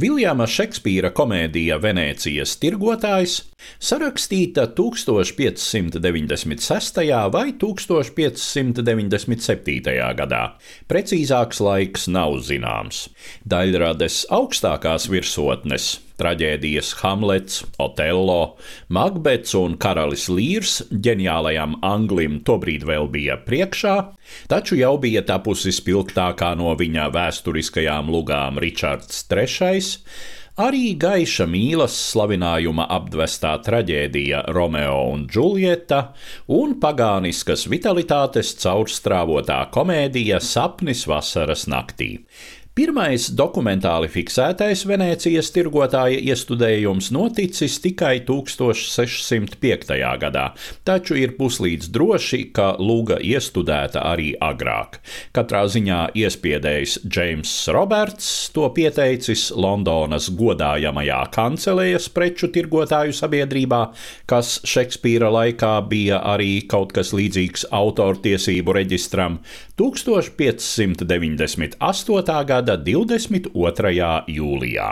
Viljama Šekspīra komēdija Venecijas tirgotājs sarakstīta 1596. vai 1597. gadā. Precīzāks laiks nav zināms. Daļrades augstākās virsotnes traģēdijas Hamlets, Otello, Makbets un Karalis Līrs ģeniālajam anglim tobrīd vēl bija priekšā, taču jau bija tapusi spilgtākā no viņa vēsturiskajām lugām Ričards III. Arī gaiša mīlas slavinājuma apdvestā traģēdija Romeo un Džuljeta un pagāniskas vitalitātes caurstrāvotā komēdija Sapnis vasaras naktī. Pirmais dokumentāli fiksētais Venecijas tirgotāja iestudējums noticis tikai 1605. gadā, taču ir puslīdz droši, ka luga iestudēta arī agrāk. Katrā ziņā iespiedējs Džeims Roberts to pieteicis Londonas godājamajā kancelējas preču tirgotāju sabiedrībā, kas Šekspīra laikā bija arī kaut kas līdzīgs autortiesību reģistram 1598. gada gada 22. jūlijā.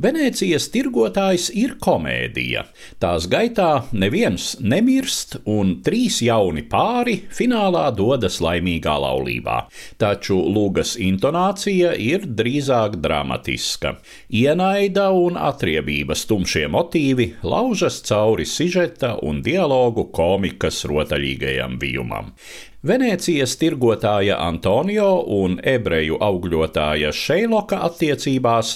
Venecijas tirgotājs ir komēdija. Tās gaitā neviens nemirst, un trīs jauni pāri finālā dodas laimīgā laulībā. Taču lūgas intonācija ir drīzāk dramatiska. Ienaida un atriebības tumšie motīvi laužas cauri sižeta un dialogu komikas rotaļīgajam vijumam. Venecijas tirgotāja Antonio un ebreju augļotāja Šeiloka attiecībās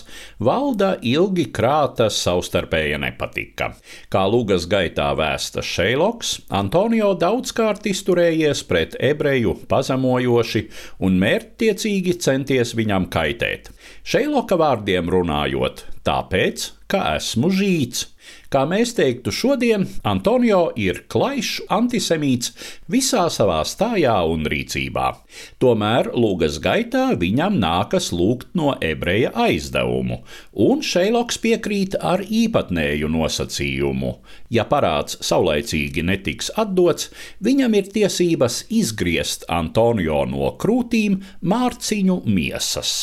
valda ilgi krāta savstarpēja nepatika. Kā lūgas gaitā vēsta Šeiloks, Antonio daudzkārt izturējies pret ebreju pazemojoši un mērķtiecīgi centies viņam kaitēt. Šeiloka vārdiem runājot, tāpēc, ka esmu žīts. Kā mēs teiktu šodien, Antonio ir klajšs antisemīts visā savā stājā un rīcībā. Tomēr lūgas gaitā viņam nākas lūgt no ebreja aizdevumu, un Šeiloks piekrīt ar īpatnēju nosacījumu. Ja parāds saulaicīgi netiks atdots, viņam ir tiesības izgriezt Antonio no krūtīm mārciņu miesas.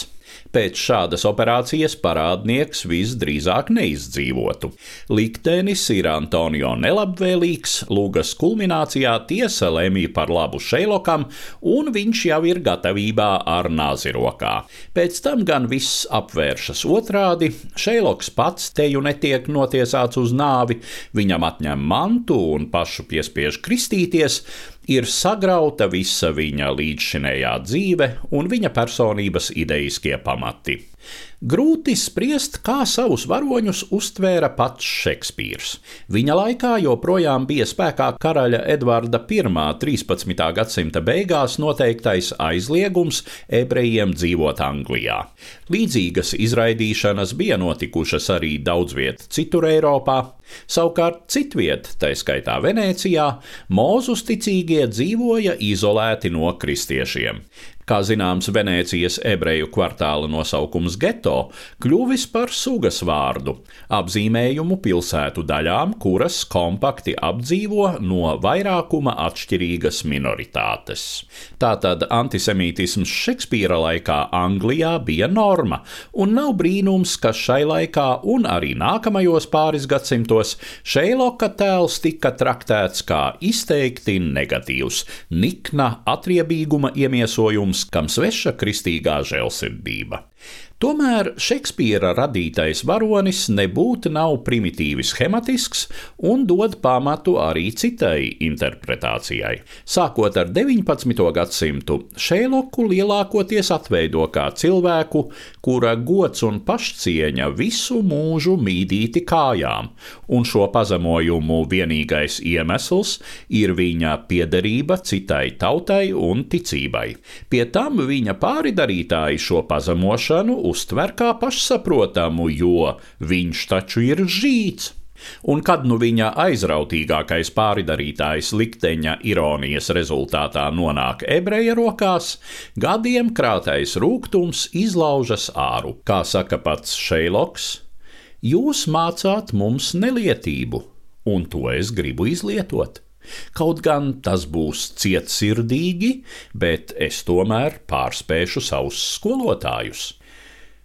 Pēc šādas operācijas parādnieks visdrīzāk neizdzīvotu. Liktenis ir Antonio nelabvēlīgs, lūgas kulminācijā tiesa lemj par labu Šeilokam, un viņš jau ir gatavībā ar nāzi rokā. Pēc tam gan viss apvēršas otrādi, Šeiloks pats teju netiek notiesāts uz nāvi, viņam atņem mantu un pašu piespiež kristīties, ir sagrauta visa viņa līdzšinējā dzīve un viņa personības ideiskie pamati. formaatti. Grūti spriest, kā savus varoņus uztvēra pats Šekspīrs. Viņa laikā joprojām bija spēkā karaļa Edvarda I 13. gadsimta beigās noteiktais aizliegums ebrejiem dzīvot Anglijā. Līdzīgas izraidīšanas bija notikušas arī daudz viet citur Eiropā. Savukārt citviet, tā skaitā Venecijā, mūzus ticīgie dzīvoja izolēti no kristiešiem. Kā zināms, Venecijas ebreju kvartāla nosaukums geto kļuvis par sugas vārdu, apzīmējumu pilsētu daļām, kuras kompakti apdzīvo no vairākuma atšķirīgas minoritātes. Tātad antisemītisms Šekspīra laikā Anglijā bija norma, un nav brīnums, ka šai laikā un arī nākamajos pāris gadsimtos Šeiloka tēls tika traktēts kā izteikti negatīvs, nikna atriebīguma iemiesojums kam sveša kristīgā žēlsirdība. Tomēr Šekspīra radītais varonis nebūtu nav primitīvi schematisks un dod pamatu arī citai interpretācijai. Sākot ar 19. gadsimtu, Šēloku lielākoties atveido kā cilvēku, kura gods un pašcieņa visu mūžu mīdīti kājām, un šo pazemojumu vienīgais iemesls ir viņa piederība citai tautai un ticībai. Pie tam viņa pāridarītāji šo pazemošanu uztver kā pašsaprotamu, jo viņš taču ir žīts. Un kad nu viņa aizrautīgākais pāridarītājs likteņa ironijas rezultātā nonāk ebreja rokās, gadiem krātais rūkums izlaužas āru. Kā saka pats Šeiloks, jūs mācāt mums nelietību, un to es gribu izlietot. Kaut gan tas būs cietsirdīgi, bet es tomēr pārspēšu savus skolotājus.